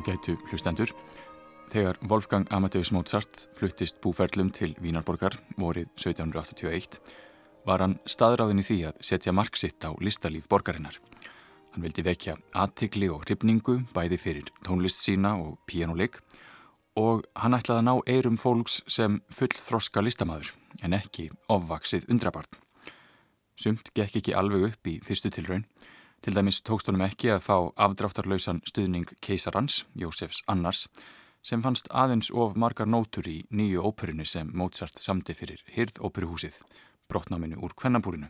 Ágætu hlustendur. Þegar Wolfgang Amadeus Mozart fluttist búferlum til Vínarborgar vorið 1781 var hann staðráðin í því að setja marksitt á listalíf borgarinnar. Hann vildi vekja aðtikli og hrifningu bæði fyrir tónlist sína og píjánuleik og hann ætlaði að ná eirum fólks sem full þroska listamæður en ekki ofvaksið undrabarn. Sumt gekk ekki alveg upp í fyrstu tilraun Til dæmis tókst honum ekki að fá afdráttarlausan stuðning keisarans, Jósefs Annars, sem fannst aðeins of margar nótur í nýju óperinu sem Mozart samti fyrir Hirð-óperuhúsið, brotnáminu úr Kvennabúrinu.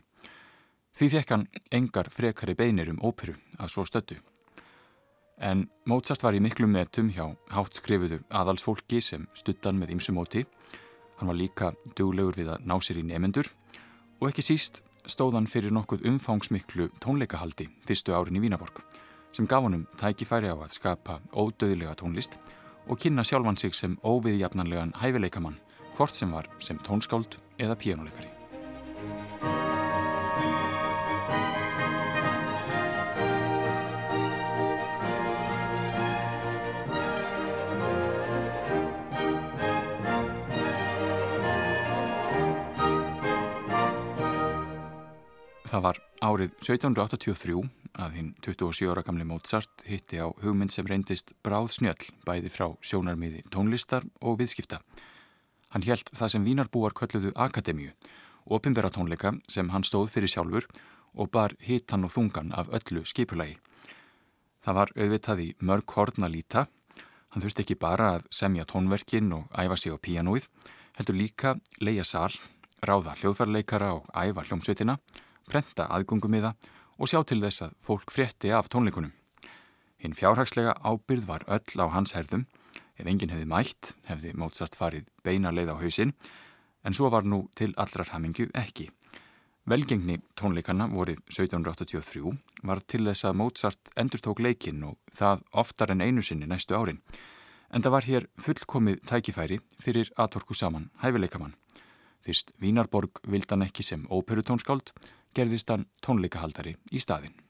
Því fekk hann engar frekari beinir um óperu að svo stöttu. En Mozart var í miklu metum hjá hátt skrifuðu aðalsfólki sem stuttan með ymsumóti. Hann var líka duglegur við að ná sér í nefendur og ekki síst stóðan fyrir nokkuð umfangsmiklu tónleikahaldi fyrstu árin í Vínaborg sem gaf honum tækifæri á að skapa ódöðlega tónlist og kynna sjálfan sig sem óviðjafnanlegan hæfileikamann hvort sem var sem tónskáld eða píjánuleikari. Það var árið 1783 að hinn 27 ára gamli Mozart hitti á hugmynd sem reyndist bráð snjöll bæði frá sjónarmiði tónlistar og viðskipta. Hann held það sem vínarbúar kölluðu akademíu, ofinbera tónleika sem hann stóð fyrir sjálfur og bar hitan og þungan af öllu skipulagi. Það var auðvitað í mörg horn að líta. Hann þurfti ekki bara að semja tónverkin og æfa sig á píanóið, heldur líka leia sál, ráða hljóðfarleikara og æfa hljómsveitina prenta aðgöngumiða og sjá til þess að fólk frétti af tónleikunum. Hinn fjárhagslega ábyrð var öll á hans herðum. Ef enginn hefði mætt, hefði Mozart farið beina leið á hausinn, en svo var nú til allrar hamingju ekki. Velgengni tónleikana vorið 1783 var til þess að Mozart endur tók leikinn og það oftar en einu sinni næstu árin. En það var hér fullkomið tækifæri fyrir aðtorku saman hæfileikamann. Fyrst Vínarborg vildan ekki sem óperutónskáld, gerðist hann tónleikahaldari í staðin.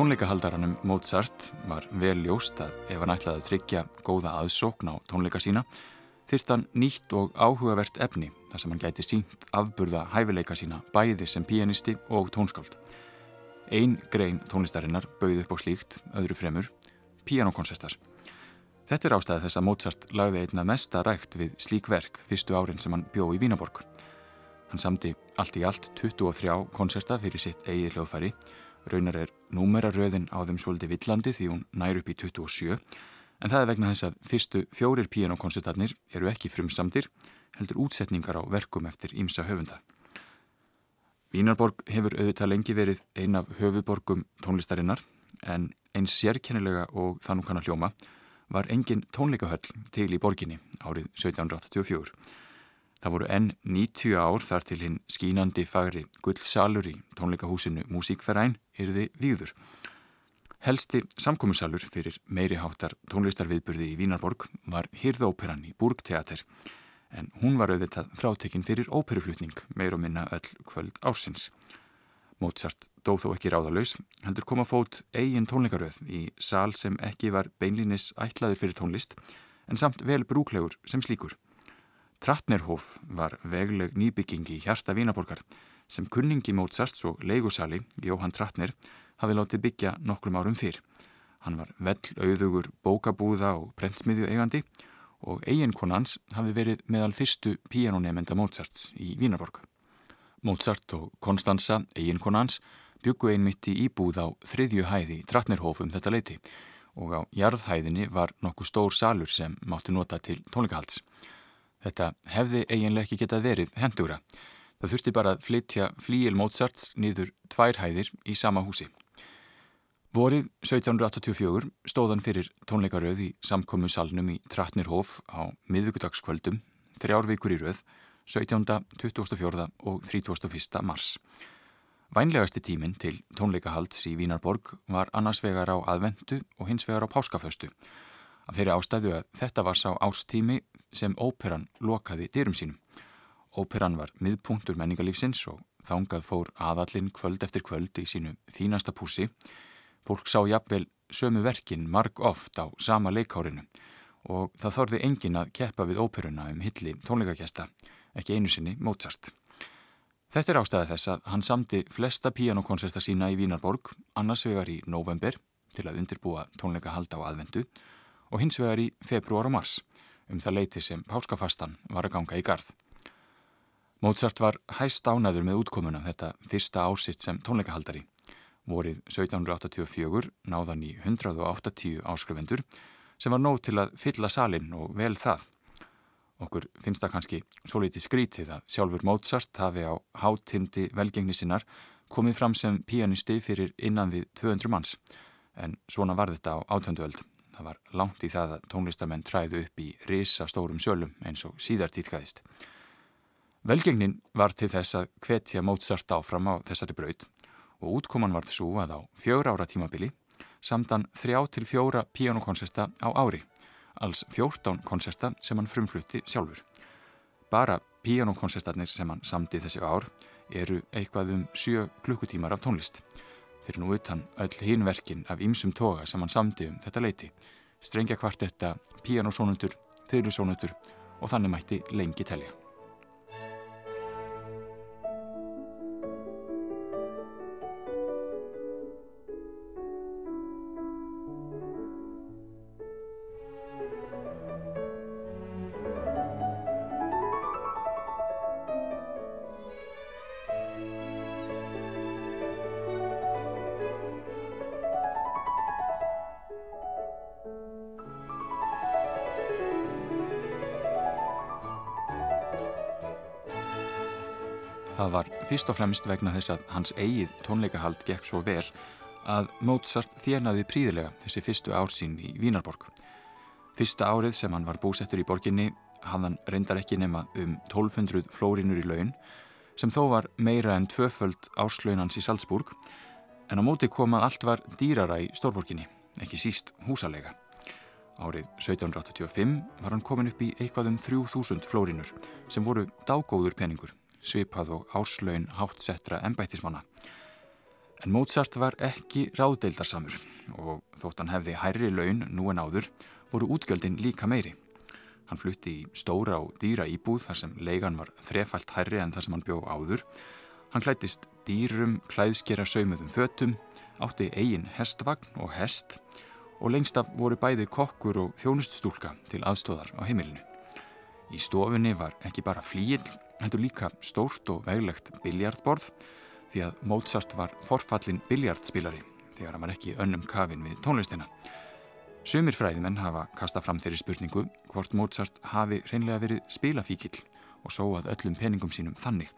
Tónleikahaldaranum Mozart var vel ljóst að ef hann ætlaði að tryggja góða aðsókn á tónleika sína þyrst hann nýtt og áhugavert efni þar sem hann gæti sínt afburða hæfileika sína bæði sem pianisti og tónskáld. Einn grein tónlistarinnar bauð upp á slíkt, öðru fremur, pianokonsertar. Þetta er ástæði þess að Mozart lagði einna mesta rægt við slík verk fyrstu árin sem hann bjó í Vínaborg. Hann samti allt í allt 23 konserta fyrir sitt eigið hljóðfæri Raunar er númeraröðin á þeim svolítið villandi því hún nær upp í 27 en það er vegna þess að fyrstu fjórir píanokonsertarnir eru ekki frumsamdir heldur útsetningar á verkum eftir ímsa höfunda. Vínarborg hefur auðvitað lengi verið ein af höfuborgum tónlistarinnar en eins sérkennilega og það nú kannar hljóma var engin tónleikahöll til í borginni árið 1784 Það voru enn 90 ár þar til hinn skínandi fagri gullsalur í tónleikahúsinu Músíkferæn yrði výður. Helsti samkómusalur fyrir meiri háttar tónlistarviðburði í Vínarborg var Hirðóperan í Burgteater en hún var auðvitað frátekinn fyrir óperuflutning meir og minna öll kvöld ársins. Mozart dóð þó ekki ráðalauðs, heldur koma fót eigin tónleikaröð í sal sem ekki var beinlinis ætlaður fyrir tónlist en samt vel brúklegur sem slíkur. Trattnerhof var vegleg nýbygging í hjarta Vínaborgar sem kunningi Mozarts og leigusali Jóhann Trattner hafi látið byggja nokkrum árum fyrr. Hann var vell auðugur bókabúða og brentsmiðju eigandi og eiginkonans hafi verið meðal fyrstu píanonemenda Mozarts í Vínaborg. Mozart og Konstanza, eiginkonans, byggu einmitt í íbúð á þriðju hæði Trattnerhof um þetta leiti og á jarðhæðinni var nokkuð stór salur sem mátti nota til tónleikahalds. Þetta hefði eiginlega ekki getað verið hendugra. Það þurfti bara að flytja flíil Mozarts niður tvær hæðir í sama húsi. Vorið 1784 stóðan fyrir tónleikaröð í samkommu salnum í Trattnerhof á miðvíkudagskvöldum, þrjár vikur í röð, 17., 24. og 31. mars. Vænlegasti tíminn til tónleikahalds í Vínarborg var annars vegar á aðvendu og hins vegar á páskaföstu. Af þeirri ástæðu að þetta var sá ástími sem óperan lokaði dyrum sínum. Óperan var miðpunktur menningarlífsins og þángað fór aðallinn kvöld eftir kvöld í sínu fínasta púsi. Fólk sá jafnvel sömu verkin marg oft á sama leikárinu og það þorði engin að keppa við óperuna um hilli tónleikakjasta, ekki einu sinni Mozart. Þetta er ástæða þess að hann samti flesta píanokonserta sína í Vínarborg, annars vegar í november til að undirbúa tónleika halda á aðvendu og hins vegar í februar og mars um það leiti sem páskafastan var að ganga í gard. Mozart var hæst ánaður með útkomuna þetta fyrsta ársitt sem tónleikahaldari. Vorið 1784 náðan í 180 áskrifendur sem var nóg til að fylla salin og vel það. Okkur finnst það kannski svo litið skrítið að sjálfur Mozart hafi á hátindi velgengni sinnar komið fram sem pianisti fyrir innan við 200 manns. En svona var þetta á átönduöld. Það var langt í það að tónlistamenn træðu upp í risa stórum sölum eins og síðar týtkaðist. Velgengnin var til þess að hvetja Mozart áfram á þessari braud og útkoman var þessu að á fjögur ára tímabili samtan þrjá til fjóra pianokonserta á ári alls 14 konserta sem hann frumflutti sjálfur. Bara píanókonsertarnir sem hann samdi þessi ár eru eitthvað um 7 klukkutímar af tónlist. Fyrir nú utan öll hinverkin af ýmsum toga sem hann samdi um þetta leiti. Strengja kvartetta, píanósónundur, þauðlusónundur og þannig mætti lengi telja. Það var fyrst og fremst vegna þess að hans eigið tónleikahald gekk svo vel að Mozart þjernaði príðilega þessi fyrstu ár sín í Vínarborg. Fyrsta árið sem hann var búsettur í borginni hafðan reyndar ekki nema um 1200 flórinur í laun sem þó var meira en tvöföld áslaunans í Salzburg en á móti kom að allt var dýrara í Stórborginni, ekki síst húsalega. Árið 1785 var hann komin upp í eitthvað um 3000 flórinur sem voru dágóður peningur svipað og áslaun hátsettra ennbættismanna. En Mozart var ekki ráðdeildarsamur og þótt hann hefði hærri laun nú en áður voru útgjöldin líka meiri. Hann flutti í stóra og dýra íbúð þar sem leigan var þrefalt hærri en þar sem hann bjó áður. Hann klættist dýrum, klæðskera saumuðum fötum, átti eigin hestvagn og hest og lengst af voru bæði kokkur og þjónuststúlka til aðstóðar á heimilinu. Í stofunni var ekki bara flíil heldur líka stórt og veglegt biljardborð því að Mozart var forfallin biljardspilari þegar hann var ekki önnum kafin við tónlistina. Sumir fræðimenn hafa kastað fram þeirri spurningu hvort Mozart hafi reynlega verið spilafíkil og sóað öllum peningum sínum þannig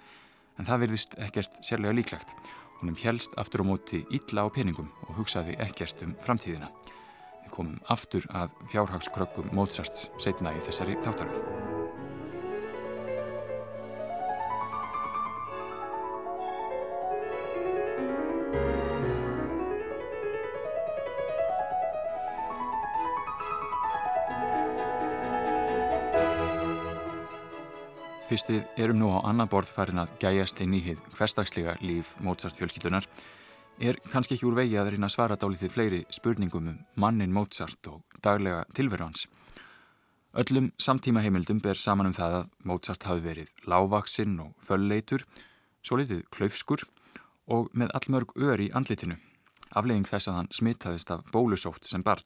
en það verðist ekkert sérlega líklegt. Húnum helst aftur á móti illa á peningum og hugsaði ekkert um framtíðina. Við komum aftur að fjárhagskrökkum Mozarts setna í þessari þáttaröð. Fyrst við erum nú á annan borð farin að gæjast inn í hið hverstagslega líf Mozart fjölskyldunar er kannski ekki úr vegi að reyna að svara dálítið fleiri spurningum um mannin Mozart og daglega tilveru hans. Öllum samtíma heimildum ber saman um það að Mozart hafi verið lávaksinn og fölleitur, svo litið klaufskur og með allmörg ör í andlitinu, aflegging þess að hann smittaðist af bólusótt sem barn.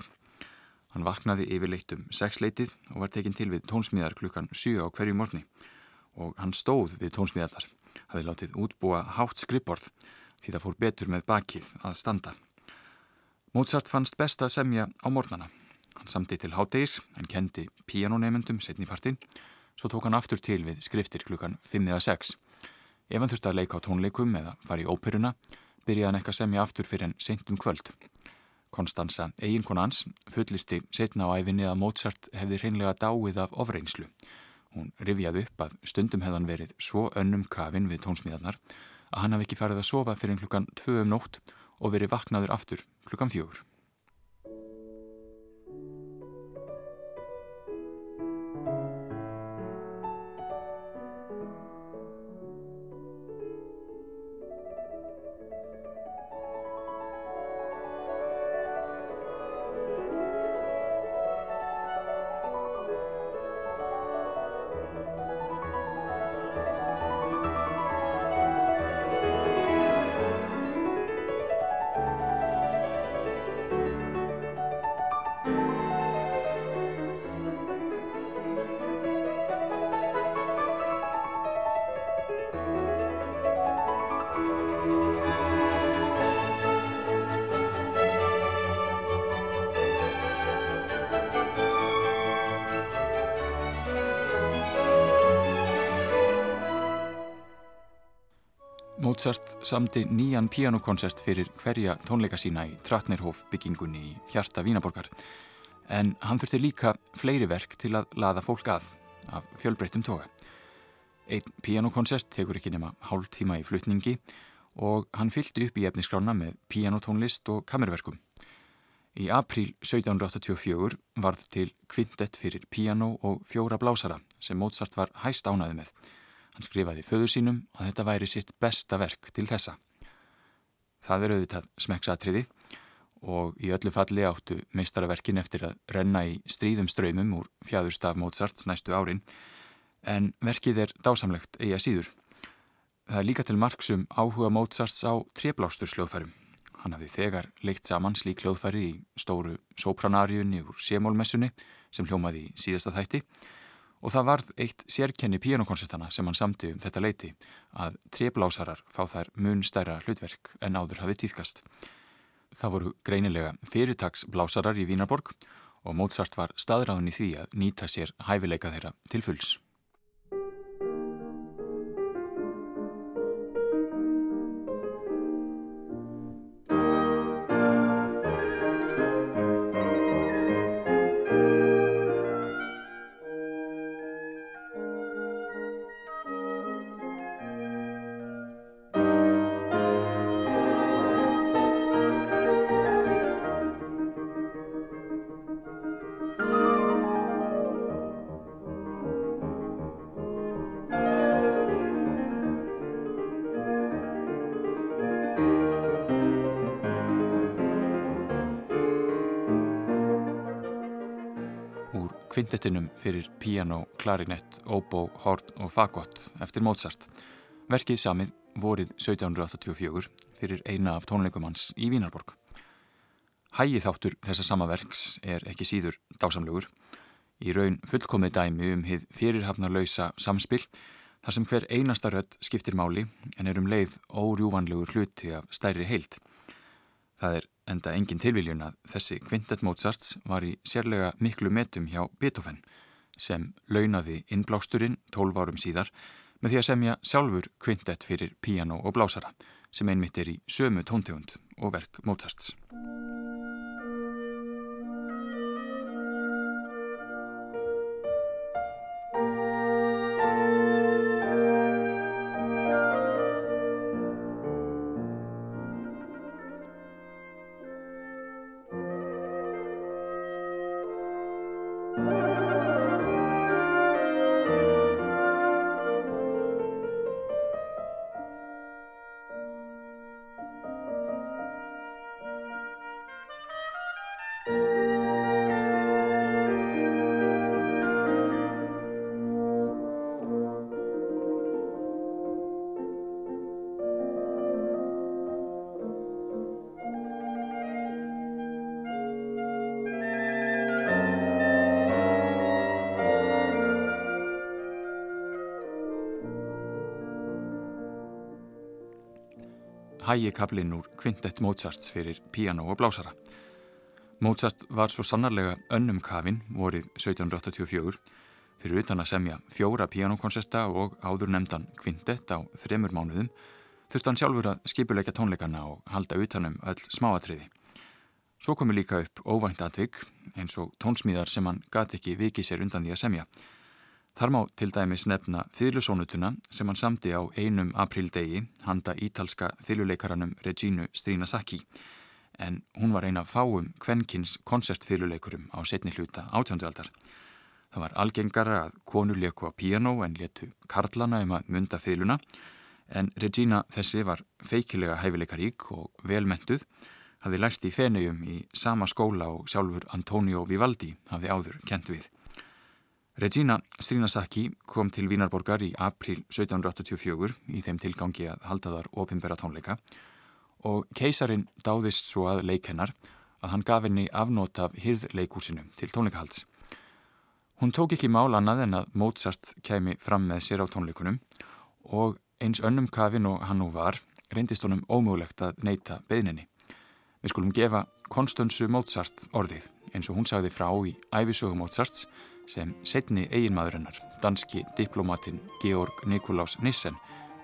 Hann vaknaði yfirleitt um sexleitið og var tekinn til við tónsmíðar klukkan 7 á hverju morgni og hann stóð við tónsmíðarnar, hafi látið útbúa hátt skrippborð því það fór betur með bakið að standa. Mozart fannst best að semja á morgnana Hann samti til háttegis en kendi píanonemendum setni partinn, svo tók hann aftur til við skriftir klukkan 5 eða 6. Ef hann þurfti að leika á tónleikum eða fara í óperuna, byrjaði hann eitthvað semja aftur fyrir en seint um kvöld. Konstanza, eiginkona hans, fullisti setna á æfinni að Mozart hefði hreinlega dáið af ofreinslu. Hún rifjaði upp að stundum hefðan verið svo önnum kafin við tónsmíðarnar að hann hafi ekki farið að sofa fyrir klukkan 2 um nótt og verið vaknaður aftur klukkan 4. Samti nýjan pianokoncert fyrir hverja tónleika sína í Tratnerhof byggingunni í hjarta Vínaborgar en hann þurfti líka fleiri verk til að laða fólk að af fjölbreyttum toga. Einn pianokoncert tekur ekki nema hálf tíma í flutningi og hann fylgdi upp í efniskrána með pianotónlist og kamerverkum. Í april 1784 varð til kvintett fyrir piano og fjóra blásara sem Mozart var hæst ánaði með Hann skrifaði föðu sínum að þetta væri sitt besta verk til þessa. Það er auðvitað smekksatriði og í öllu falli áttu meistaraverkin eftir að renna í stríðum ströymum úr fjæðurstaf Mozart næstu árin en verkið er dásamlegt eiga síður. Það er líka til marksum áhuga Mozarts á treblástur sljóðfærum. Hann hafði þegar leikt saman slík hljóðfæri í stóru sopranariunni úr sémólmessunni sem hljómaði í síðasta þætti og það varð eitt sérkenni píjónukonsertana sem hann samti um þetta leiti að treblásarar fá þær mun stærra hlutverk en áður hafi týðkast. Það voru greinilega fyrirtagsblásarar í Vínarborg og Mozart var staðráðin í því að nýta sér hæfileika þeirra til fulls. Kvindettinum fyrir piano, klarinett, obo, horn og fagott eftir Mozart. Verkið samið vorið 1784 fyrir eina af tónleikum hans í Vínarborg. Hægið þáttur þessa sama verks er ekki síður dásamlegur. Í raun fullkomið dæmi um hið fyrirhafnarlausa samspil þar sem hver einasta rödd skiptir máli en er um leið órjúvanlegur hluti af stærri heilt. Enda engin tilviljun að þessi kvintett Mozarts var í sérlega miklu metum hjá Beethoven sem launaði innblásturinn 12 árum síðar með því að semja sjálfur kvintett fyrir piano og blásara sem einmitt er í sömu tóntegund og verk Mozarts. Hægikablinn úr kvintett Mozarts fyrir piano og blásara. Mozart var svo sannarlega önnum kafinn vorið 1784 fyrir utan að semja fjóra pianokonserta og áður nefndan kvintett á þremur mánuðum þurfti hann sjálfur að skipuleika tónleikana og halda utanum öll smáatriði. Svo komi líka upp óvænt atvig eins og tónsmíðar sem hann gati ekki vikið sér undan því að semja. Þar má til dæmis nefna þýðlusónutuna sem hann samti á einum aprildegi handa ítalska þýðluleikaranum Regínu Strínasaki en hún var eina fáum kvenkins koncertþýðluleikurum á setni hluta átjóndualdar. Það var algengara að konur leku á piano en letu karlana um að mynda þýðluna en Regína þessi var feikilega hæfileikarík og velmentuð hafði lært í Fenegjum í sama skóla og sjálfur Antonio Vivaldi hafði áður kent við. Regina Strínasaki kom til Vínarborgar í april 1784 í þeim tilgangi að halda þar opimbera tónleika og keisarin dáðist svo að leikennar að hann gaf henni afnót af hyrðleikúsinu til tónleikahalds. Hún tók ekki mál annað en að Mozart kemi fram með sér á tónleikunum og eins önnum kafin og hann nú var reyndist honum ómögulegt að neyta beðninni. Við skulum gefa Konstansu Mozart orðið eins og hún sagði frá í æfisögu Mozarts sem setni eiginmaðurinnar, danski diplomatin Georg Nikolás Nissen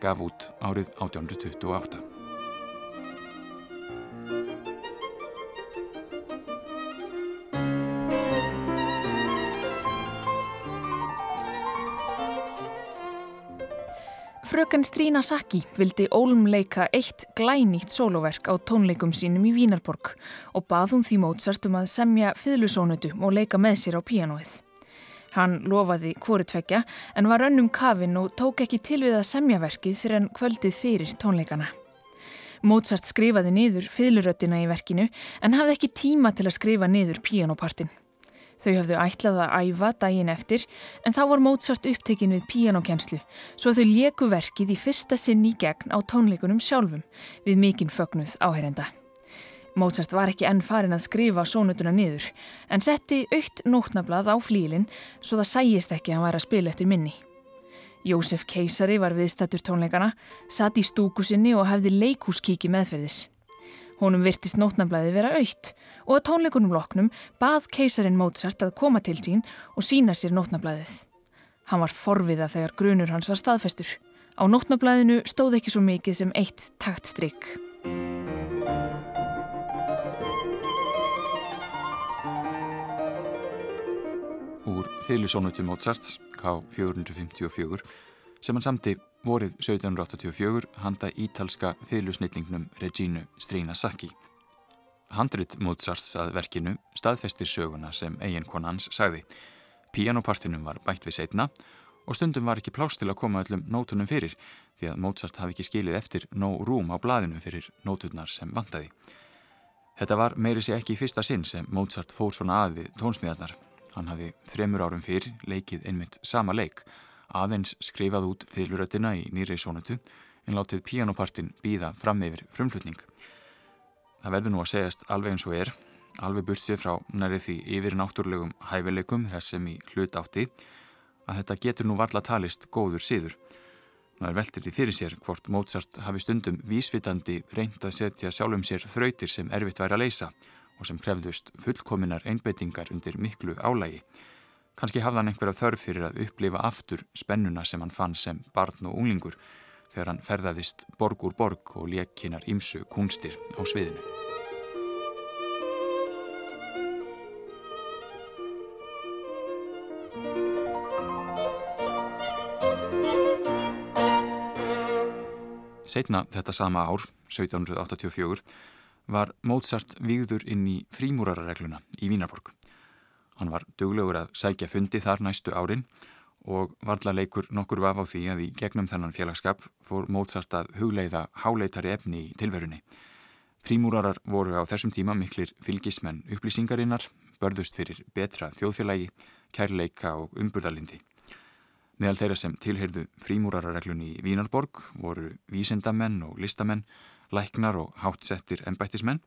gaf út árið 1828. Fröken Strína Saki vildi ólumleika eitt glænýtt sóloverk á tónleikum sínum í Vínarborg og bað hún því Mozart um að semja fyllusónutu og leika með sér á píanóið. Hann lofaði hvori tvekja en var önnum kafin og tók ekki til við að semja verkið fyrir en kvöldið fyrir tónleikana. Mozart skrifaði niður fyluröttina í verkinu en hafði ekki tíma til að skrifa niður píanópartin. Þau hafðu ætlað að æfa daginn eftir en þá var Mozart upptekinn við píanókjenslu svo þau leku verkið í fyrsta sinn í gegn á tónleikunum sjálfum við mikinn fögnuð áherenda. Mozart var ekki enn farin að skrifa sónutuna niður en setti aukt nótnablað á flílinn svo það sæjist ekki að hann væri að spila eftir minni. Jósef Keisari var viðstattur tónleikana, satt í stúkusinni og hefði leikúskíki meðferðis. Honum virtist nótnablaði vera aukt og að tónleikunum loknum bað keisarin Mozart að koma til sín og sína sér nótnablaðið. Hann var forviða þegar grunur hans var staðfestur. Á nótnablaðinu stóð ekki svo mikið sem eitt taktstrykk. Úr fyrirlísónutu Mozarts K454 sem hann samti vorið 1784 handa ítalska fyrirlusnillingnum Regínu Strínasaki. Handrit Mozarts að verkinu staðfestir söguna sem eiginkona hans sagði. Pianopartinum var bætt við setna og stundum var ekki plást til að koma öllum nótunum fyrir því að Mozart hafi ekki skilið eftir nóg rúm á blaðinu fyrir nóturnar sem vantaði. Þetta var meiri sé ekki í fyrsta sinn sem Mozart fór svona að við tónsmíðarnar. Hann hafi þremur árum fyrr leikið einmitt sama leik aðeins skrifað út fyluröttina í nýri sónutu en látið pianopartin býða fram yfir frumflutning. Það verður nú að segjast alveg eins og er, alveg burt sér frá næri því yfir náttúrlegum hæfileikum þess sem í hlut átti, að þetta getur nú valla talist góður síður. Maður veltir því fyrir sér hvort Mozart hafi stundum vísvitandi reynd að setja sjálfum sér þrautir sem erfitt væri að leysa og sem krefðust fullkominar einbeitingar undir miklu álægi Kanski hafði hann einhverja þörf fyrir að upplifa aftur spennuna sem hann fann sem barn og unglingur þegar hann ferðaðist borg úr borg og lekkinar ímsu kunstir á sviðinu. Setna þetta sama ár, 1784, var Mozart výður inn í frímúrararegluna í Vínarborg. Hann var duglegur að sækja fundi þar næstu árin og varla leikur nokkur vaf á því að í gegnum þennan félagskap fór Mozart að hugleiða háleitari efni í tilverunni. Prímúrarar voru á þessum tíma miklir fylgismenn upplýsingarinnar, börðust fyrir betra þjóðfélagi, kærleika og umburðalindi. Meðal þeirra sem tilheyrðu frímúrararreglunni í Vínarborg voru vísendamenn og listamenn, læknar og hátsettir ennbættismenn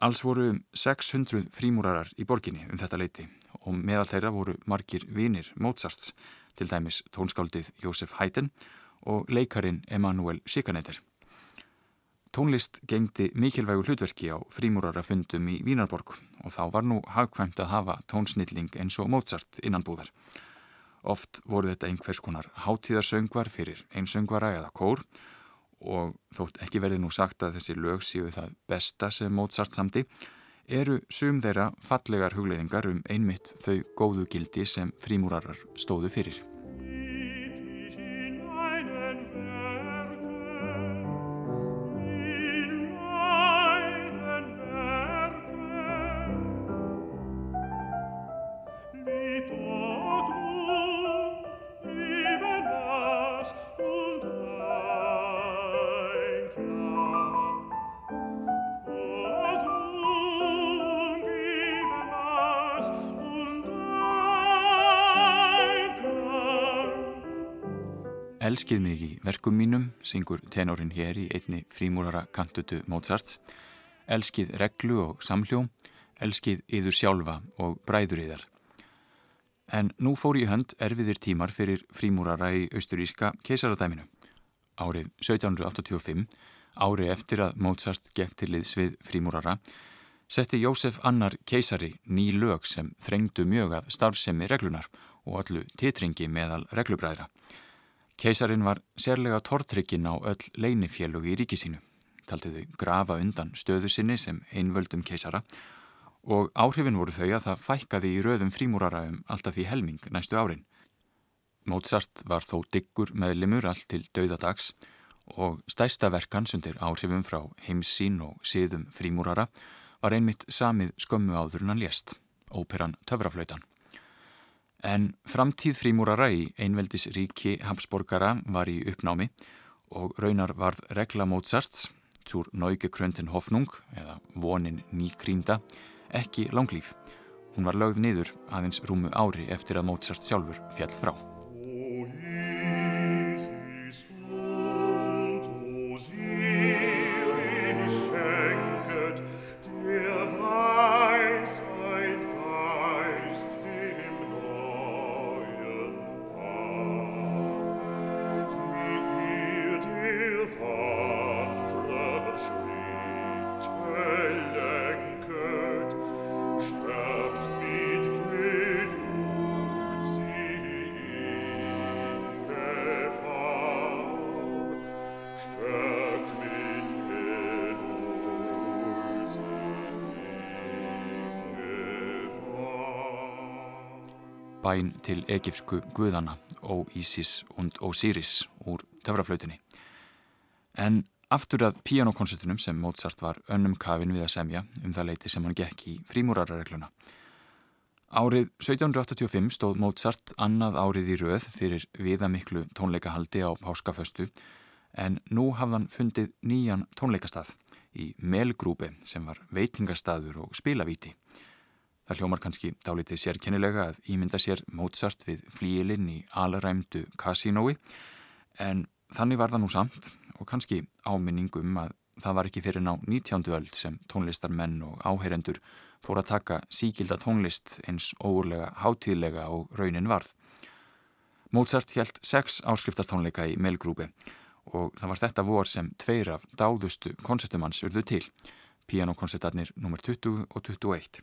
Alls voru 600 frímúrarar í borginni um þetta leiti og meðal þeirra voru margir vinir Mozarts, til dæmis tónskáldið Jósef Haydn og leikarin Emanuel Schikaneder. Tónlist gengdi mikilvægu hlutverki á frímúrarafundum í Vínarborg og þá var nú hagkvæmt að hafa tónsnilling eins og Mozart innanbúðar. Oft voru þetta einhvers konar hátíðarsöngvar fyrir einsöngvara eða kór og þótt ekki verði nú sagt að þessi lög séu það besta sem Mozart samti, eru sum þeirra fallegar hugleiðingar um einmitt þau góðu gildi sem frímúrarar stóðu fyrir. Elskið mig í verkum mínum, syngur tenorin hér í einni frímúrara kantutu Mozarts. Elskið reglu og samhljóm, elskið yður sjálfa og bræður yðar. En nú fór í hönd erfiðir tímar fyrir frímúrara í austuríska keisaradæminu. Árið 1785, árið eftir að Mozart gekk til liðs við frímúrara, setti Jósef Annar keisari ný lög sem þrengdu mjög að starfsemi reglunar og allu titringi meðal reglubræðra. Keisarin var sérlega tortryggin á öll leinifélug í ríkisínu, taldi þau grafa undan stöðu sinni sem einvöldum keisara og áhrifin voru þau að það fækkaði í röðum frímúrara um alltaf því helming næstu árin. Mozart var þó diggur meðlimur allt til dauðadags og stæsta verkans undir áhrifum frá heimsín og síðum frímúrara var einmitt samið skömmu áður en hann lést, óperan Töfraflautan. En framtíð frímúrara í einveldis ríki Habsborgara var í uppnámi og raunar varð regla Mozarts, túr Neugekröntin Hofnung eða vonin nýkrýnda, ekki langlýf. Hún var lögð niður aðeins rúmu ári eftir að Mozart sjálfur fjall frá. Egifsku guðana og Ísis und Osiris úr töfraflautinni. En aftur að pianokoncertunum sem Mozart var önnum kafin við að semja um það leiti sem hann gekk í frímúrararegluna. Árið 1785 stóð Mozart annað árið í rauð fyrir viðamiklu tónleikahaldi á Páskaföstu en nú hafðan fundið nýjan tónleikastað í Melgrúbe sem var veitingastaður og spilavíti. Það hljómar kannski dálítið sérkennilega að ímynda sér Mozart við flíilinn í alræmdu kasínói en þannig var það nú samt og kannski áminningum að það var ekki fyrir ná 19. öld sem tónlistarmenn og áheyrendur fór að taka síkilda tónlist eins óurlega hátíðlega og raunin varð. Mozart helt sex áskriftartónleika í Melgrúbi og það var þetta vor sem tveir af dáðustu koncertumanns urðu til, pianokoncertarnir nr. 20 og 21.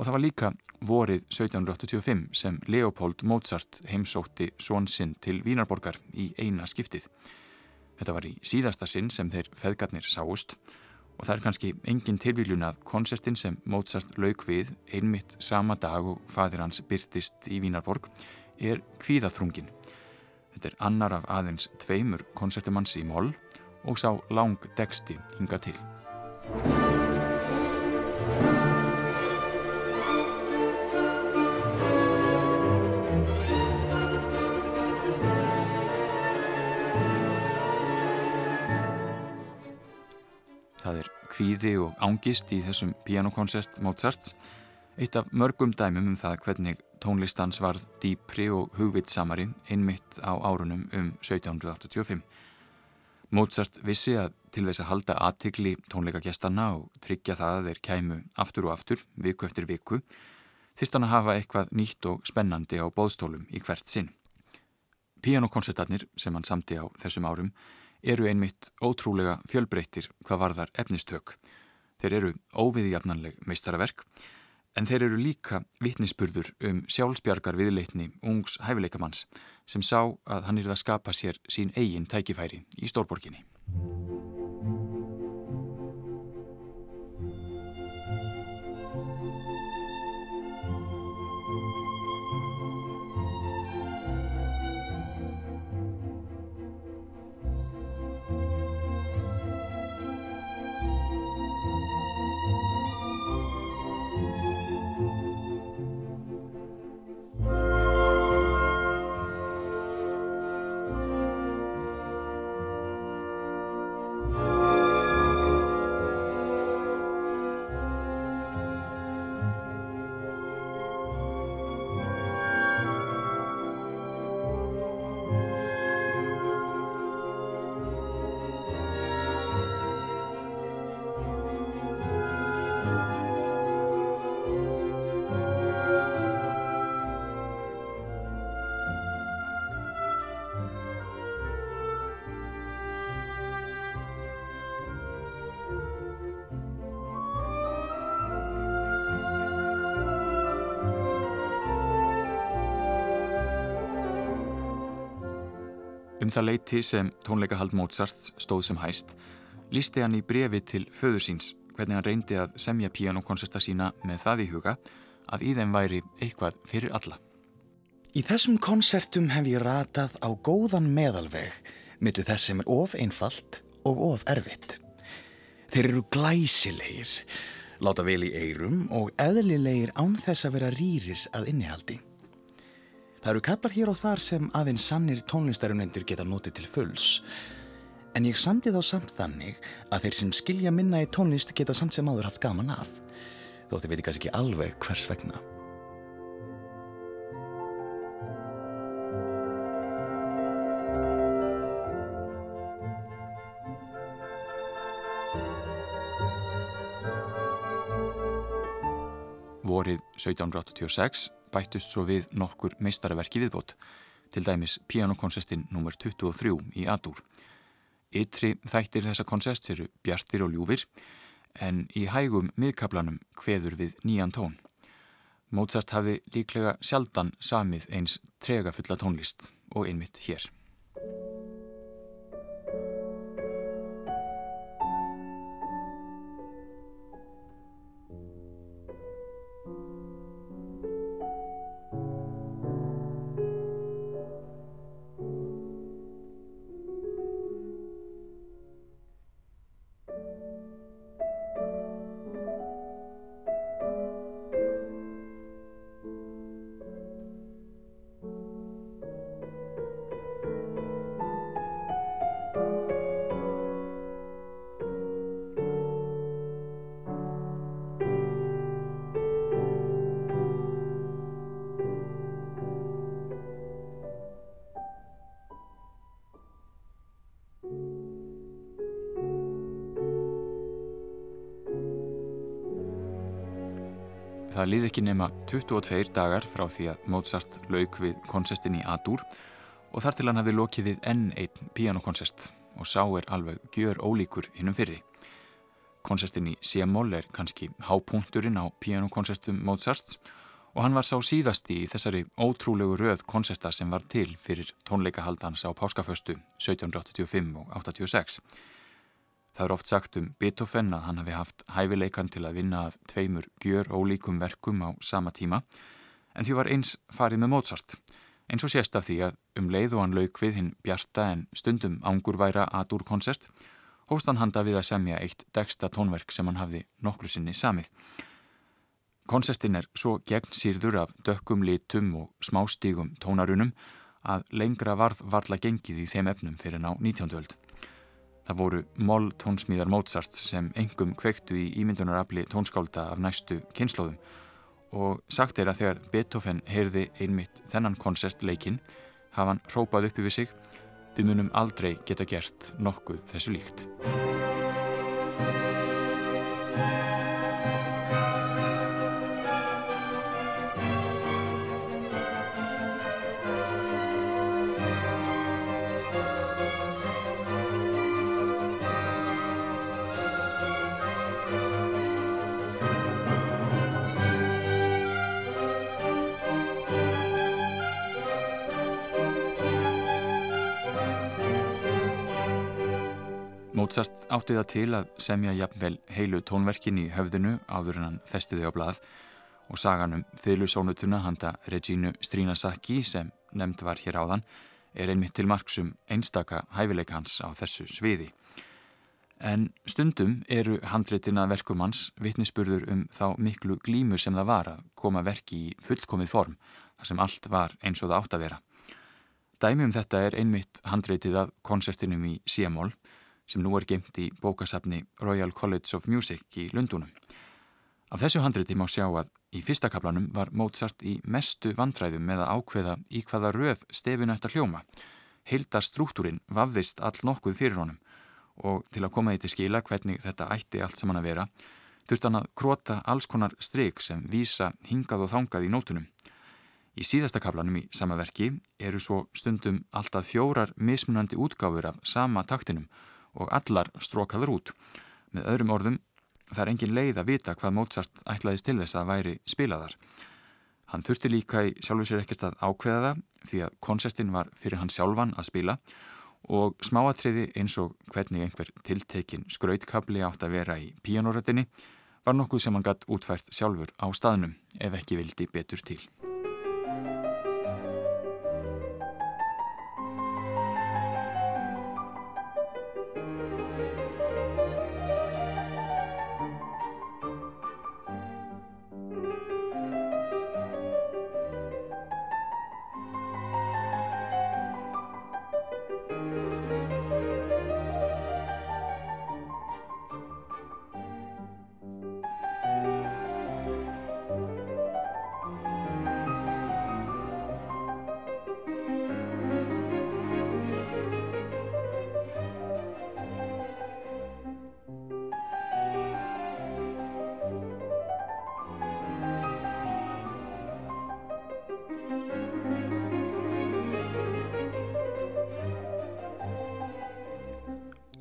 Og það var líka vorið 1785 sem Leopold Mozart heimsótti svonsinn til Vínarborgar í eina skiptið. Þetta var í síðasta sinn sem þeir feðgarnir sáust og það er kannski engin tilvíljun að konsertin sem Mozart lauk við einmitt sama dag og fadir hans byrtist í Vínarborg er kvíðaþrungin. Þetta er annar af aðeins tveimur konsertumanns í moll og sá lang deksti hinga til. Kvíði og ángist í þessum pianokoncert Mozart eitt af mörgum dæmum um það hvernig tónlistans var dýpri og hugvitsamari innmitt á árunum um 1785. Mozart vissi að til þess að halda aðtikli tónleikagjastana og tryggja það að þeir kæmu aftur og aftur, viku eftir viku, þýrst hann að hafa eitthvað nýtt og spennandi á bóðstólum í hvert sinn. Pianokoncertarnir sem hann samti á þessum árum eru einmitt ótrúlega fjölbreyttir hvað varðar efnistök. Þeir eru óviðjafnanleg meistaraverk en þeir eru líka vittnisspurður um sjálfsbjargar viðleitni ungs hæfileikamanns sem sá að hann er að skapa sér sín eigin tækifæri í stórborginni. Um það leiti sem tónleikahald Mozart stóð sem hæst, lísti hann í brefi til föður síns hvernig hann reyndi að semja píanokonserta sína með það í huga að í þeim væri eitthvað fyrir alla. Í þessum konsertum hef ég ratað á góðan meðalveg millir þess sem er of einfalt og of erfitt. Þeir eru glæsilegir, láta vel í eirum og eðlilegir án þess að vera rýrir að innihaldi. Það eru kaplar hér og þar sem aðeins sannir tónlistarunendur geta notið til fulls. En ég samti þá samt þannig að þeir sem skilja minna í tónlist geta samt sem áður haft gaman af. Þó þið veitir kannski ekki alveg hvers vegna. Vorið 1786 bættust svo við nokkur meistaraverki viðbót, til dæmis pianokonsertin nr. 23 í Adur. Ytri þættir þessa konserts eru bjartir og ljúfir, en í hægum miðkablanum hveður við nýjan tón. Mozart hafi líklega sjaldan samið eins trega fulla tónlist og einmitt hér. Ekki nema 22 dagar frá því að Mozart lauk við konsertin í Adur og þar til hann hafi lokið við enn einn pianokoncert og sá er alveg gjör ólíkur hinnum fyrri. Konsertin í C-moll er kannski hápunkturinn á pianokonsertum Mozart og hann var sá síðasti í þessari ótrúlegu röð konserta sem var til fyrir tónleikahaldans á Páskaföstu 1785 og 86. Það er oft sagt um Beethoven að hann hafi haft hæfileikan til að vinna að tveimur gjör ólíkum verkum á sama tíma en því var eins farið með Mozart eins og sést af því að um leið og hann lauk við hinn bjarta en stundum angurværa adur koncert hófst hann handa við að semja eitt degsta tónverk sem hann hafði nokkru sinni samið. Konsertin er svo gegn sírður af dökkum litum og smástígum tónarunum að lengra varð varla gengið í þeim efnum fyrir ná 19. öld. Það voru moll tónsmíðar Mozart sem engum kveiktu í ímyndunarafli tónskálda af næstu kynnslóðum og sagt er að þegar Beethoven heyrði einmitt þennan konsertleikin hafa hann rópað upp yfir sig við munum aldrei geta gert nokkuð þessu líkt. Mozart átti það til að semja jafnvel heilu tónverkin í höfðinu áður en hann festiði á blað og saganum þylusónutuna handa Regínu Strínasaki sem nefnd var hér áðan er einmitt til marksum einstaka hæfileikans á þessu sviði. En stundum eru handreitina verkumanns vittnisspurður um þá miklu glímu sem það var að koma verki í fullkomið form þar sem allt var eins og það átt að vera. Dæmi um þetta er einmitt handreitið af konsertinum í Siamól sem nú er gemt í bókasafni Royal College of Music í Lundunum. Af þessu handreiti má sjá að í fyrsta kaplanum var Mozart í mestu vandræðum með að ákveða í hvaða röð stefinu eftir hljóma. Heilda struktúrin vafðist all nokkuð fyrir honum og til að koma því til skila hvernig þetta ætti allt saman að vera þurft hann að krota alls konar stryk sem vísa hingað og þangað í nótunum. Í síðasta kaplanum í sama verki eru svo stundum alltaf fjórar mismunandi útgáfur af sama taktinum og allar strókaður út. Með öðrum orðum, það er engin leið að vita hvað Mozart ætlaðist til þess að væri spilaðar. Hann þurfti líka í sjálfu sér ekkert að ákveða það því að konsertin var fyrir hann sjálfan að spila og smáatriði eins og hvernig einhver tiltekin skrautkabli átt að vera í píanóröttinni var nokkuð sem hann gatt útfært sjálfur á staðnum ef ekki vildi betur til.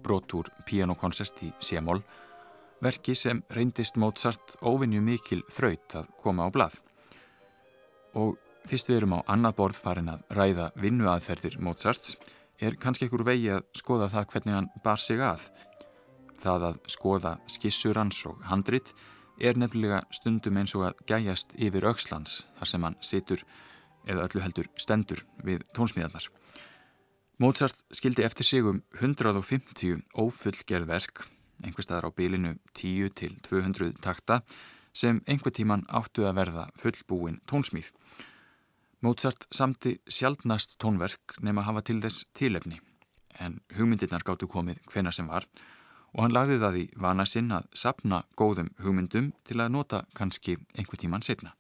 Brot úr pianokoncert í C-moll, verki sem reyndist Mozart óvinju mikil þraut að koma á blað. Og fyrst við erum á annað borð farin að ræða vinnuaðferðir Mozarts er kannski ekkur vegi að skoða það hvernig hann bar sig að. Það að skoða skissur hans og handrit er nefnilega stundum eins og að gæjast yfir aukslands þar sem hann situr eða öllu heldur stendur við tónsmíðarnar. Mozart skildi eftir sig um 150 ófullgerðverk, einhver staðar á bylinu 10 til 200 takta, sem einhver tíman áttu að verða fullbúin tónsmíð. Mozart samti sjaldnast tónverk nema hafa til þess tílefni, en hugmyndirnar gáttu komið hvena sem var og hann lagði það í vana sinn að sapna góðum hugmyndum til að nota kannski einhver tíman setna.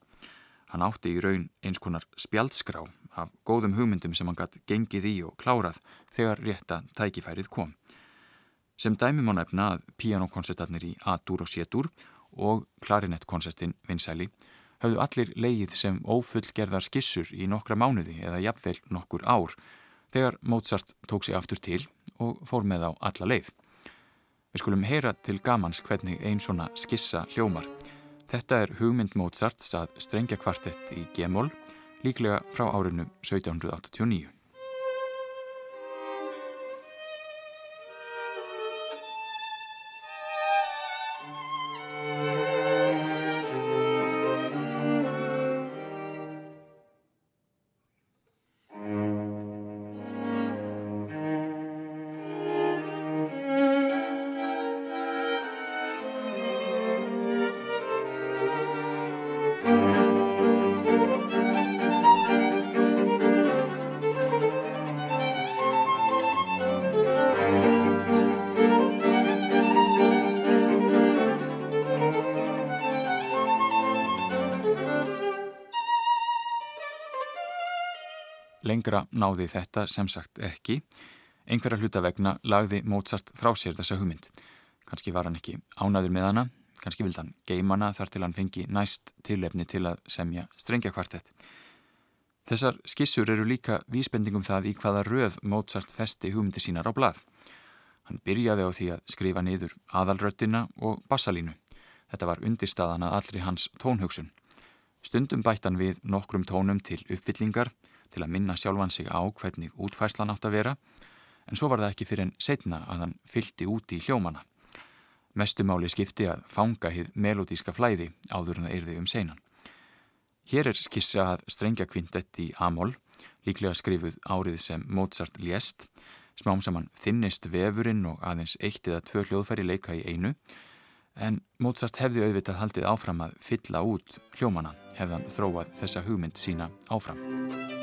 Hann átti í raun eins konar spjaldskrá af góðum hugmyndum sem hann gatt gengið í og klárað þegar rétta tækifærið kom. Sem dæmi má nefna að pianokoncertarnir í A-dúr og C-dúr og klarinettkoncertin Vinsæli höfðu allir leið sem ófullgerðar skissur í nokkra mánuði eða jafnvel nokkur ár þegar Mozart tók sig aftur til og fór með á alla leið. Við skulum heyra til gamans hvernig einn svona skissa hljómar Þetta er hugmynd Mozarts að strengja kvartett í G-mól, líklega frá árinu 1789. Lengra náði þetta sem sagt ekki. Einhverja hluta vegna lagði Mozart frá sér þessa hugmynd. Kanski var hann ekki ánaður með hana, kannski vildi hann geimana þar til hann fengi næst tilefni til að semja strengja kvartett. Þessar skissur eru líka vísbendingum það í hvaða röð Mozart festi hugmyndi sínar á blað. Hann byrjaði á því að skrifa niður aðalröttina og bassalínu. Þetta var undirstaðan að allri hans tónhugsun. Stundum bætt hann við nokkrum tónum til uppfyllingar til að minna sjálfan sig á hvernig útfæslan átt að vera en svo var það ekki fyrir en setna að hann fyldi út í hljómana. Mestumáli skipti að fanga hið melodíska flæði áður en það eirði um seinan. Hér er skissa að strengja kvintett í Amol, líklega skrifuð árið sem Mozart lést, smám saman þinnist vefurinn og aðeins eitt eða tvö hljóðfæri leika í einu, en Mozart hefði auðvitað haldið áfram að fylla út hljómana, hefðan þróað þessa hugmynd sína áfram.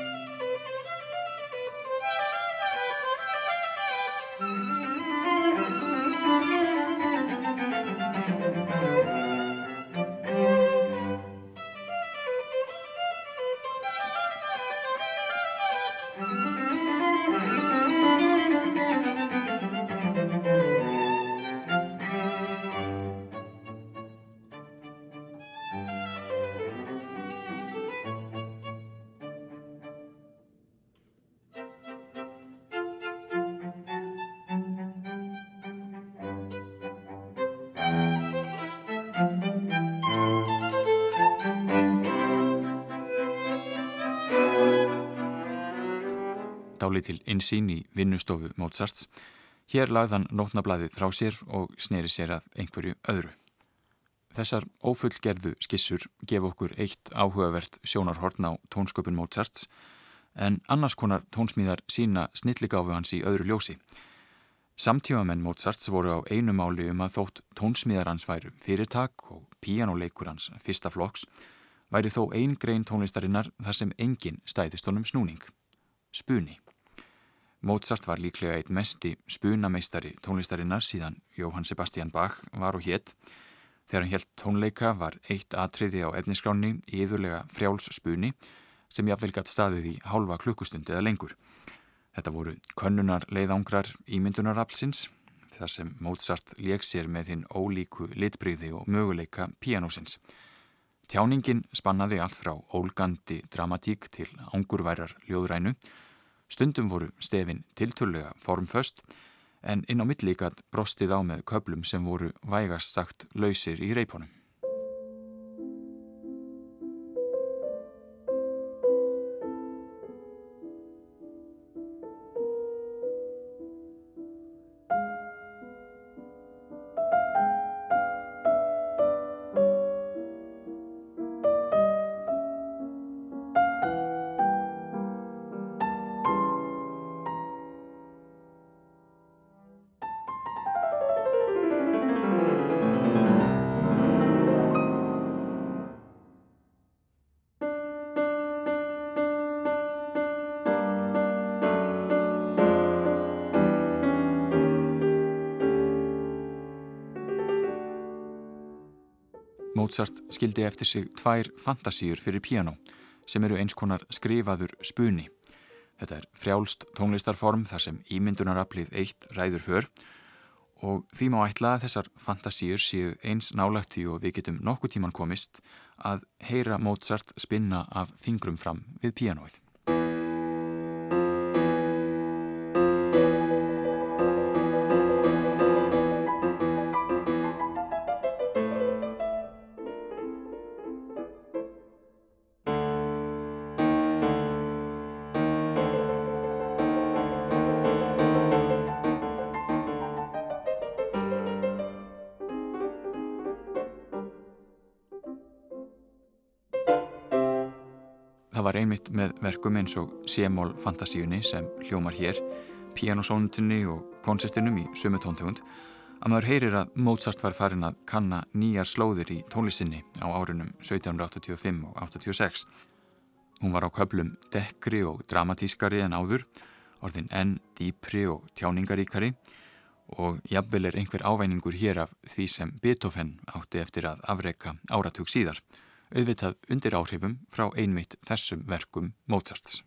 Dálítil insýn í vinnustofu Mozarts. Hér lagðan nótnablaðið frá sér og sneri sér að einhverju öðru. Þessar ófullgerðu skissur gef okkur eitt áhugavert sjónarhorn á tónsköpun Mozarts en annars konar tónsmíðar sína snilligáfu hans í öðru ljósi. Samtífamenn Mozarts voru á einu máli um að þótt tónsmíðar hans væru fyrirtak og píjánuleikur hans fyrsta flokks væri þó einn grein tónlistarinnar þar sem enginn stæðist honum snúning. Spuni. Mozart var líklega eitt mesti spunameistari tónlistarinnar síðan Jóhann Sebastian Bach var og hétt. Þegar hann helt tónleika var eitt atriði á efniskráni íðurlega frjáls spuni sem jáfnvel gætt staðið í hálfa klukkustund eða lengur. Þetta voru könnunar leiðangrar ímyndunaraflsins þar sem Mozart leik sér með hinn ólíku litbríði og möguleika píanósins. Tjáningin spannaði allt frá ólgandi dramatík til ángurværar ljóðrænu Stundum voru stefin tilturlega formföst en inn á millíkat brostið á með köplum sem voru vægast sagt lausir í reipunum. Mozart skildi eftir sig tvær fantasíur fyrir piano sem eru eins konar skrifaður spuni. Þetta er frjálst tónlistarform þar sem ímyndunaraflið eitt ræður för og því má ætla að þessar fantasíur séu eins nálagti og við getum nokkuð tíman komist að heyra Mozart spinna af fingrum fram við pianoið. Verkum eins og Sémól fantasíunni sem hljómar hér, pianosónutunni og koncertinum í sumu tóntegund að maður heyrir að Mozart var farin að kanna nýjar slóðir í tónlistinni á árunum 1785 og 86. Hún var á köplum dekkri og dramatískari en áður, orðin enn dýpri og tjáningaríkari og jafnvel er einhver ávæningur hér af því sem Beethoven átti eftir að afreika áratug síðar auðvitað undir áhrifum frá einmitt þessum verkum Mozarts.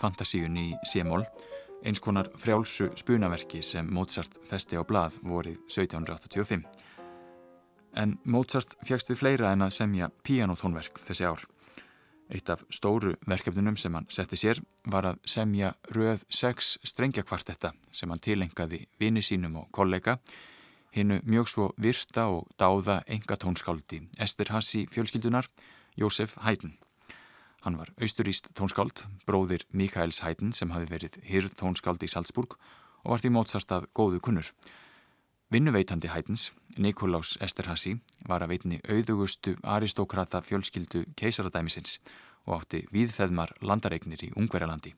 Fantasíun í Sémól, eins konar frjálsu spunaverki sem Mozart festi á blað vorið 1785. En Mozart fjagst við fleira en að semja pianotónverk þessi ár. Eitt af stóru verkefnunum sem hann setti sér var að semja röð 6 strengjakvartetta sem hann tilengaði vini sínum og kollega, hinnu mjög svo virta og dáða enga tónskáldi Ester Hassi fjölskyldunar, Jósef Haydn. Hann var austuríst tónskáld, bróðir Mikaels Haydn sem hafi verið hyrð tónskáld í Salzburg og var því mótsart af góðu kunnur. Vinnuveitandi Haydns, Nikolás Esterhasi, var að veitni auðugustu aristókrata fjölskyldu keisaradæmisins og átti viðfeðmar landaregnir í Ungverjalandi.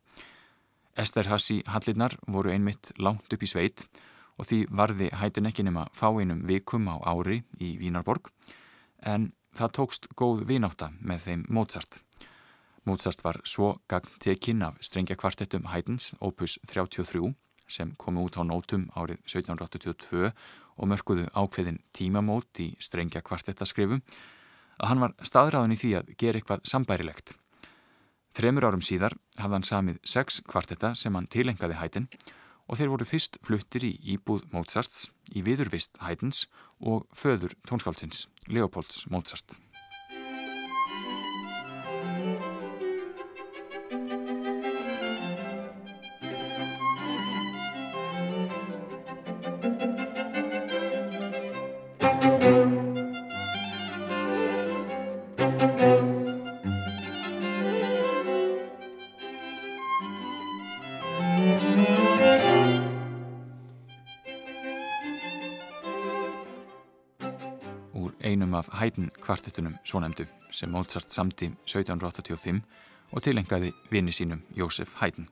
Esterhasi hallinnar voru einmitt langt upp í sveit og því varði Haydn ekki nema fáinum vikum á ári í Vínarborg en það tókst góð vináta með þeim Mozart. Mozart var svo gagn tekinn af strengja kvartettum Haydns, opus 33, sem komu út á nótum árið 1782 og mörguðu ákveðin tímamót í strengja kvartettaskrifum, að hann var staðræðin í því að gera eitthvað sambærilegt. Þremur árum síðar hafði hann samið sex kvartetta sem hann tilengaði Haydn og þeir voru fyrst fluttir í íbúð Mozarts, í viðurvist Haydns og föður tónskálsins, Leopolds Mozart. Haydn kvartettunum svo nefndu sem Mozart samti 1785 og tilengaði vini sínum Jósef Haydn.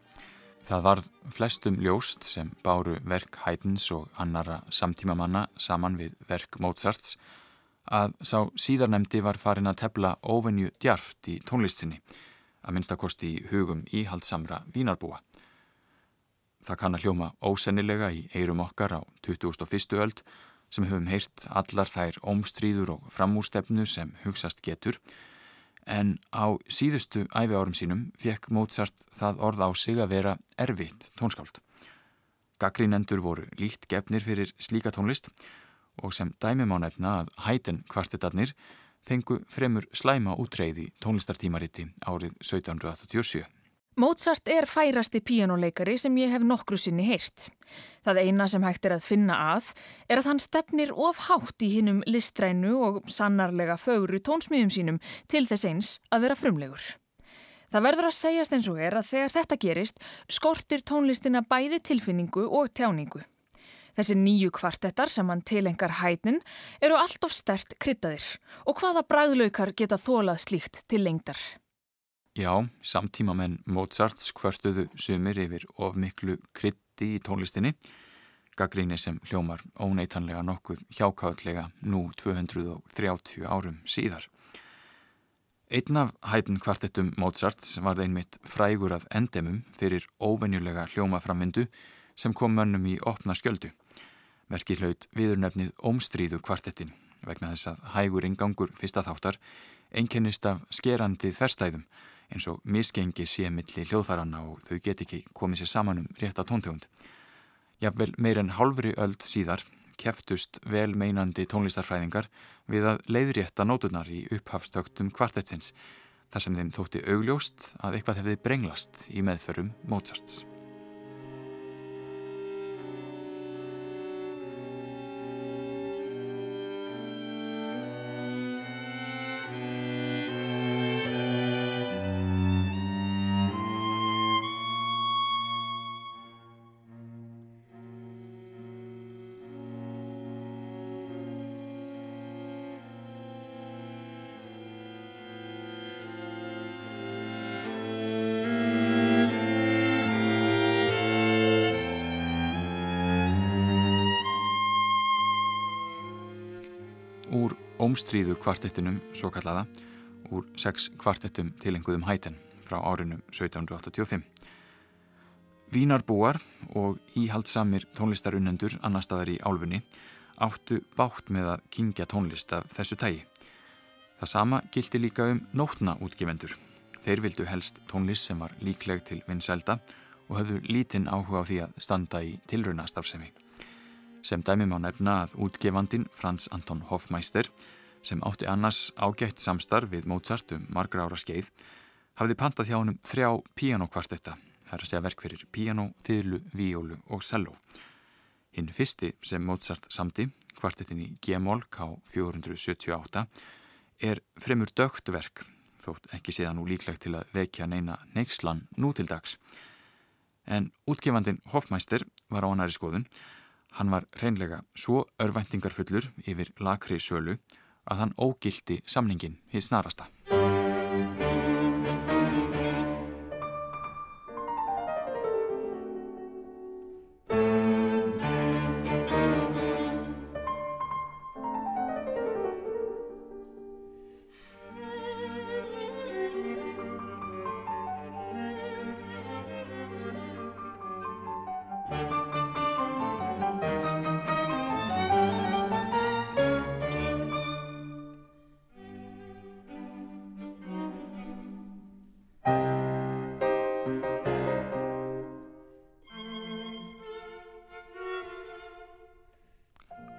Það varð flestum ljóst sem báru verk Haydns og annara samtímamanna saman við verk Mozarts að sá síðarnemdi var farin að tefla ofenju djarft í tónlistinni að minnstakosti í hugum íhaldsamra vínarbúa. Það kann að hljóma ósennilega í eirum okkar á 2001. öld sem höfum heyrt allar þær ómstríður og framúrstefnu sem hugsast getur en á síðustu æfi árum sínum fekk Mozart það orð á sig að vera erfitt tónskáld. Gaggrínendur voru líkt gefnir fyrir slíka tónlist og sem dæmum á nefna að hæten kvartetarnir fengu fremur slæma útreyði tónlistartímariti árið 1787. Mozart er færasti píjánuleikari sem ég hef nokkru sinni heyrst. Það eina sem hægt er að finna að er að hann stefnir of hátt í hinnum listrænu og sannarlega fögru tónsmíðum sínum til þess eins að vera frumlegur. Það verður að segjast eins og er að þegar þetta gerist skortir tónlistina bæði tilfinningu og tjáningu. Þessi nýju kvartettar sem hann tilengar hætnin eru allt of stert kryttaðir og hvaða bræðlaukar geta þólað slíkt til lengdar. Já, samtíma menn Mozarts kvörstuðu sumir yfir of miklu krytti í tónlistinni, gaggríni sem hljómar óneitanlega nokkuð hjákáðlega nú 230 árum síðar. Einn af hættin kvartettum Mozarts var einmitt frægur að endemum fyrir óvenjulega hljómaframvindu sem kom mönnum í opna skjöldu. Verki hlaut viðurnefnið Ómstríðu kvartettin vegna þess að hægur ingangur fyrsta þáttar einkennist af skerandi þverstæðum eins og misgengi sé milli hljóðfæranna og þau get ekki komið sér saman um rétta tóntegund. Jafnvel meir en hálfri öld síðar keftust vel meinandi tónlistarfræðingar við að leiðrétta nótunar í upphafstöktum kvartetsins þar sem þeim þótti augljóst að eitthvað hefði brenglast í meðförum Mozarts. Ómstríðu kvartettinum, svo kallaða, úr sex kvartettum tilenguðum hæten frá árinu 1785. Vínarbúar og íhaldsamir tónlistarunendur annar staðar í álfunni áttu bátt með að kingja tónlist af þessu tægi. Það sama gildi líka um nótna útgefendur. Þeir vildu helst tónlist sem var líkleg til vinsælda og höfðu lítinn áhuga á því að standa í tilraunastarfsemi. Sem dæmi má nefna að útgefandin Frans Anton Hofmeister sem átti annars ágætt samstarf við Mozart um margra ára skeið hafði pantað hjá honum þrjá píanokvartetta, það er að segja verk fyrir píano, þýðlu, víólu og selló. Hinn fyrsti sem Mozart samti, kvartettin í G-mól K478, er fremur dögt verk, þótt ekki séða nú líklegt til að vekja neina neykslan nú til dags. En útgefandin Hofmeister var á annari skoðun Hann var reynlega svo örvæntingarfullur yfir lakri sölu að hann ógildi samningin hins snarasta.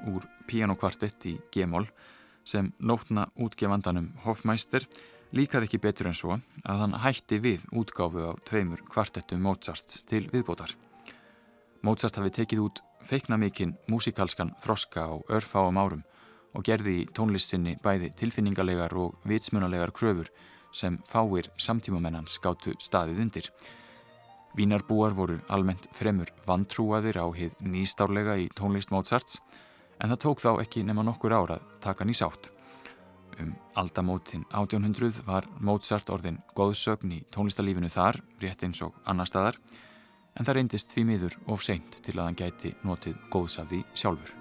Úr pianokvartett í G-mól sem nótna útgefandanum Hofmeister líkaði ekki betur en svo að hann hætti við útgáfu á tveimur kvartettum Mozart til viðbótar. Mozart hafi tekið út feikna mikinn músikalskan þroska á örfáum árum og gerði í tónlistinni bæði tilfinningalegar og vitsmunalegar kröfur sem fáir samtímamennans gáttu staðið undir. Vínarbúar voru almennt fremur vantrúaðir á hið nýstárlega í tónlist Mozarts en það tók þá ekki nema nokkur ára taka hann í sátt. Um aldamótin 1800 var Mozart orðin góðsögn í tónlistarlífinu þar, rétt eins og annar staðar, en það reyndist því miður of seint til að hann gæti notið góðs af því sjálfur.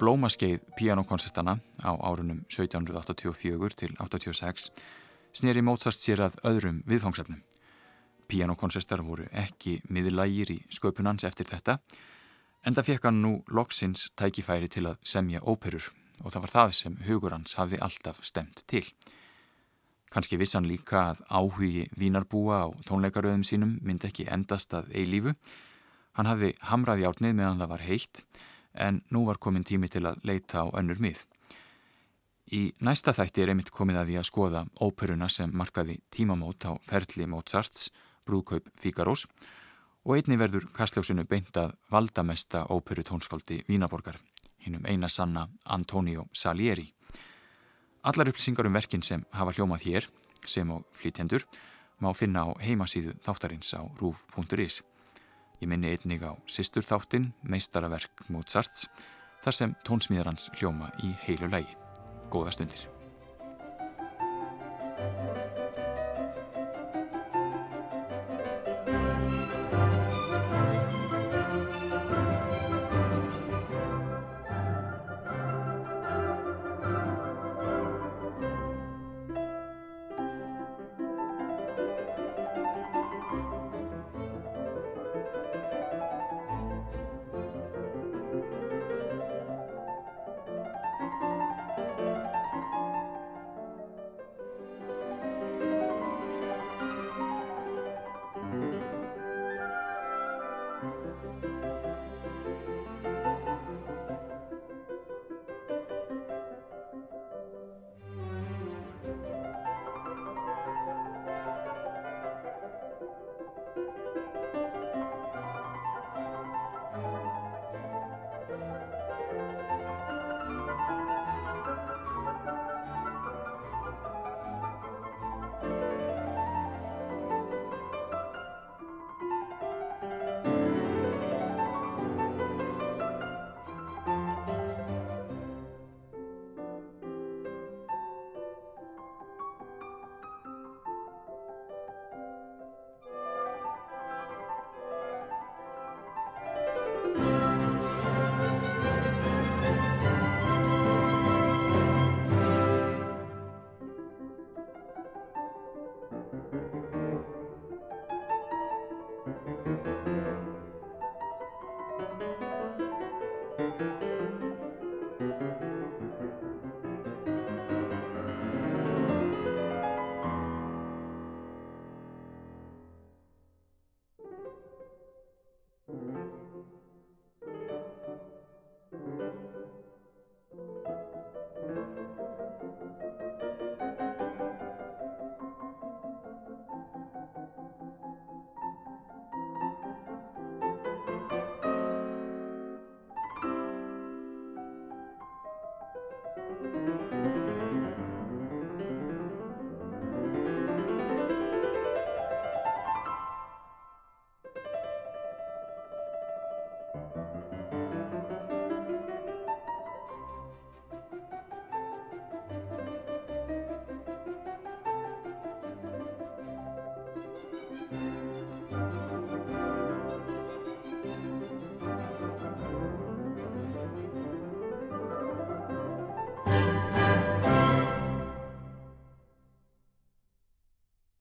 Blómaskeið pianokonsertana á árunum 1784 til 86 sneri Mozart sér að öðrum viðfangsefnum. Pianokonsertar voru ekki miðlægir í sköpunans eftir þetta en það fekk hann nú loksins tækifæri til að semja óperur og það var það sem hugur hans hafði alltaf stemt til. Kanski vissan líka að áhugi vínarbúa á tónleikaröðum sínum myndi ekki endast að eilífu. Hann hafði hamrað í átnið meðan það var heitt en nú var komin tími til að leita á önnur mið. Í næsta þætti er einmitt komið að því að skoða óperuna sem markaði tímamót á ferli Mozarts, brúðkaup Fíkarós og einni verður kastljósinu beintað valdamesta óperu tónskáldi Vínaborgar, hinnum eina sanna Antonio Salieri. Allar upplýsingar um verkin sem hafa hljómað hér, sem og flýtjendur, má finna á heimasíðu þáttarins á rúf.is. Ég minni einnig á Sistur þáttin, meistaraverk Mozarts, þar sem tónsmíðar hans hljóma í heilu lægi. Góða stundir.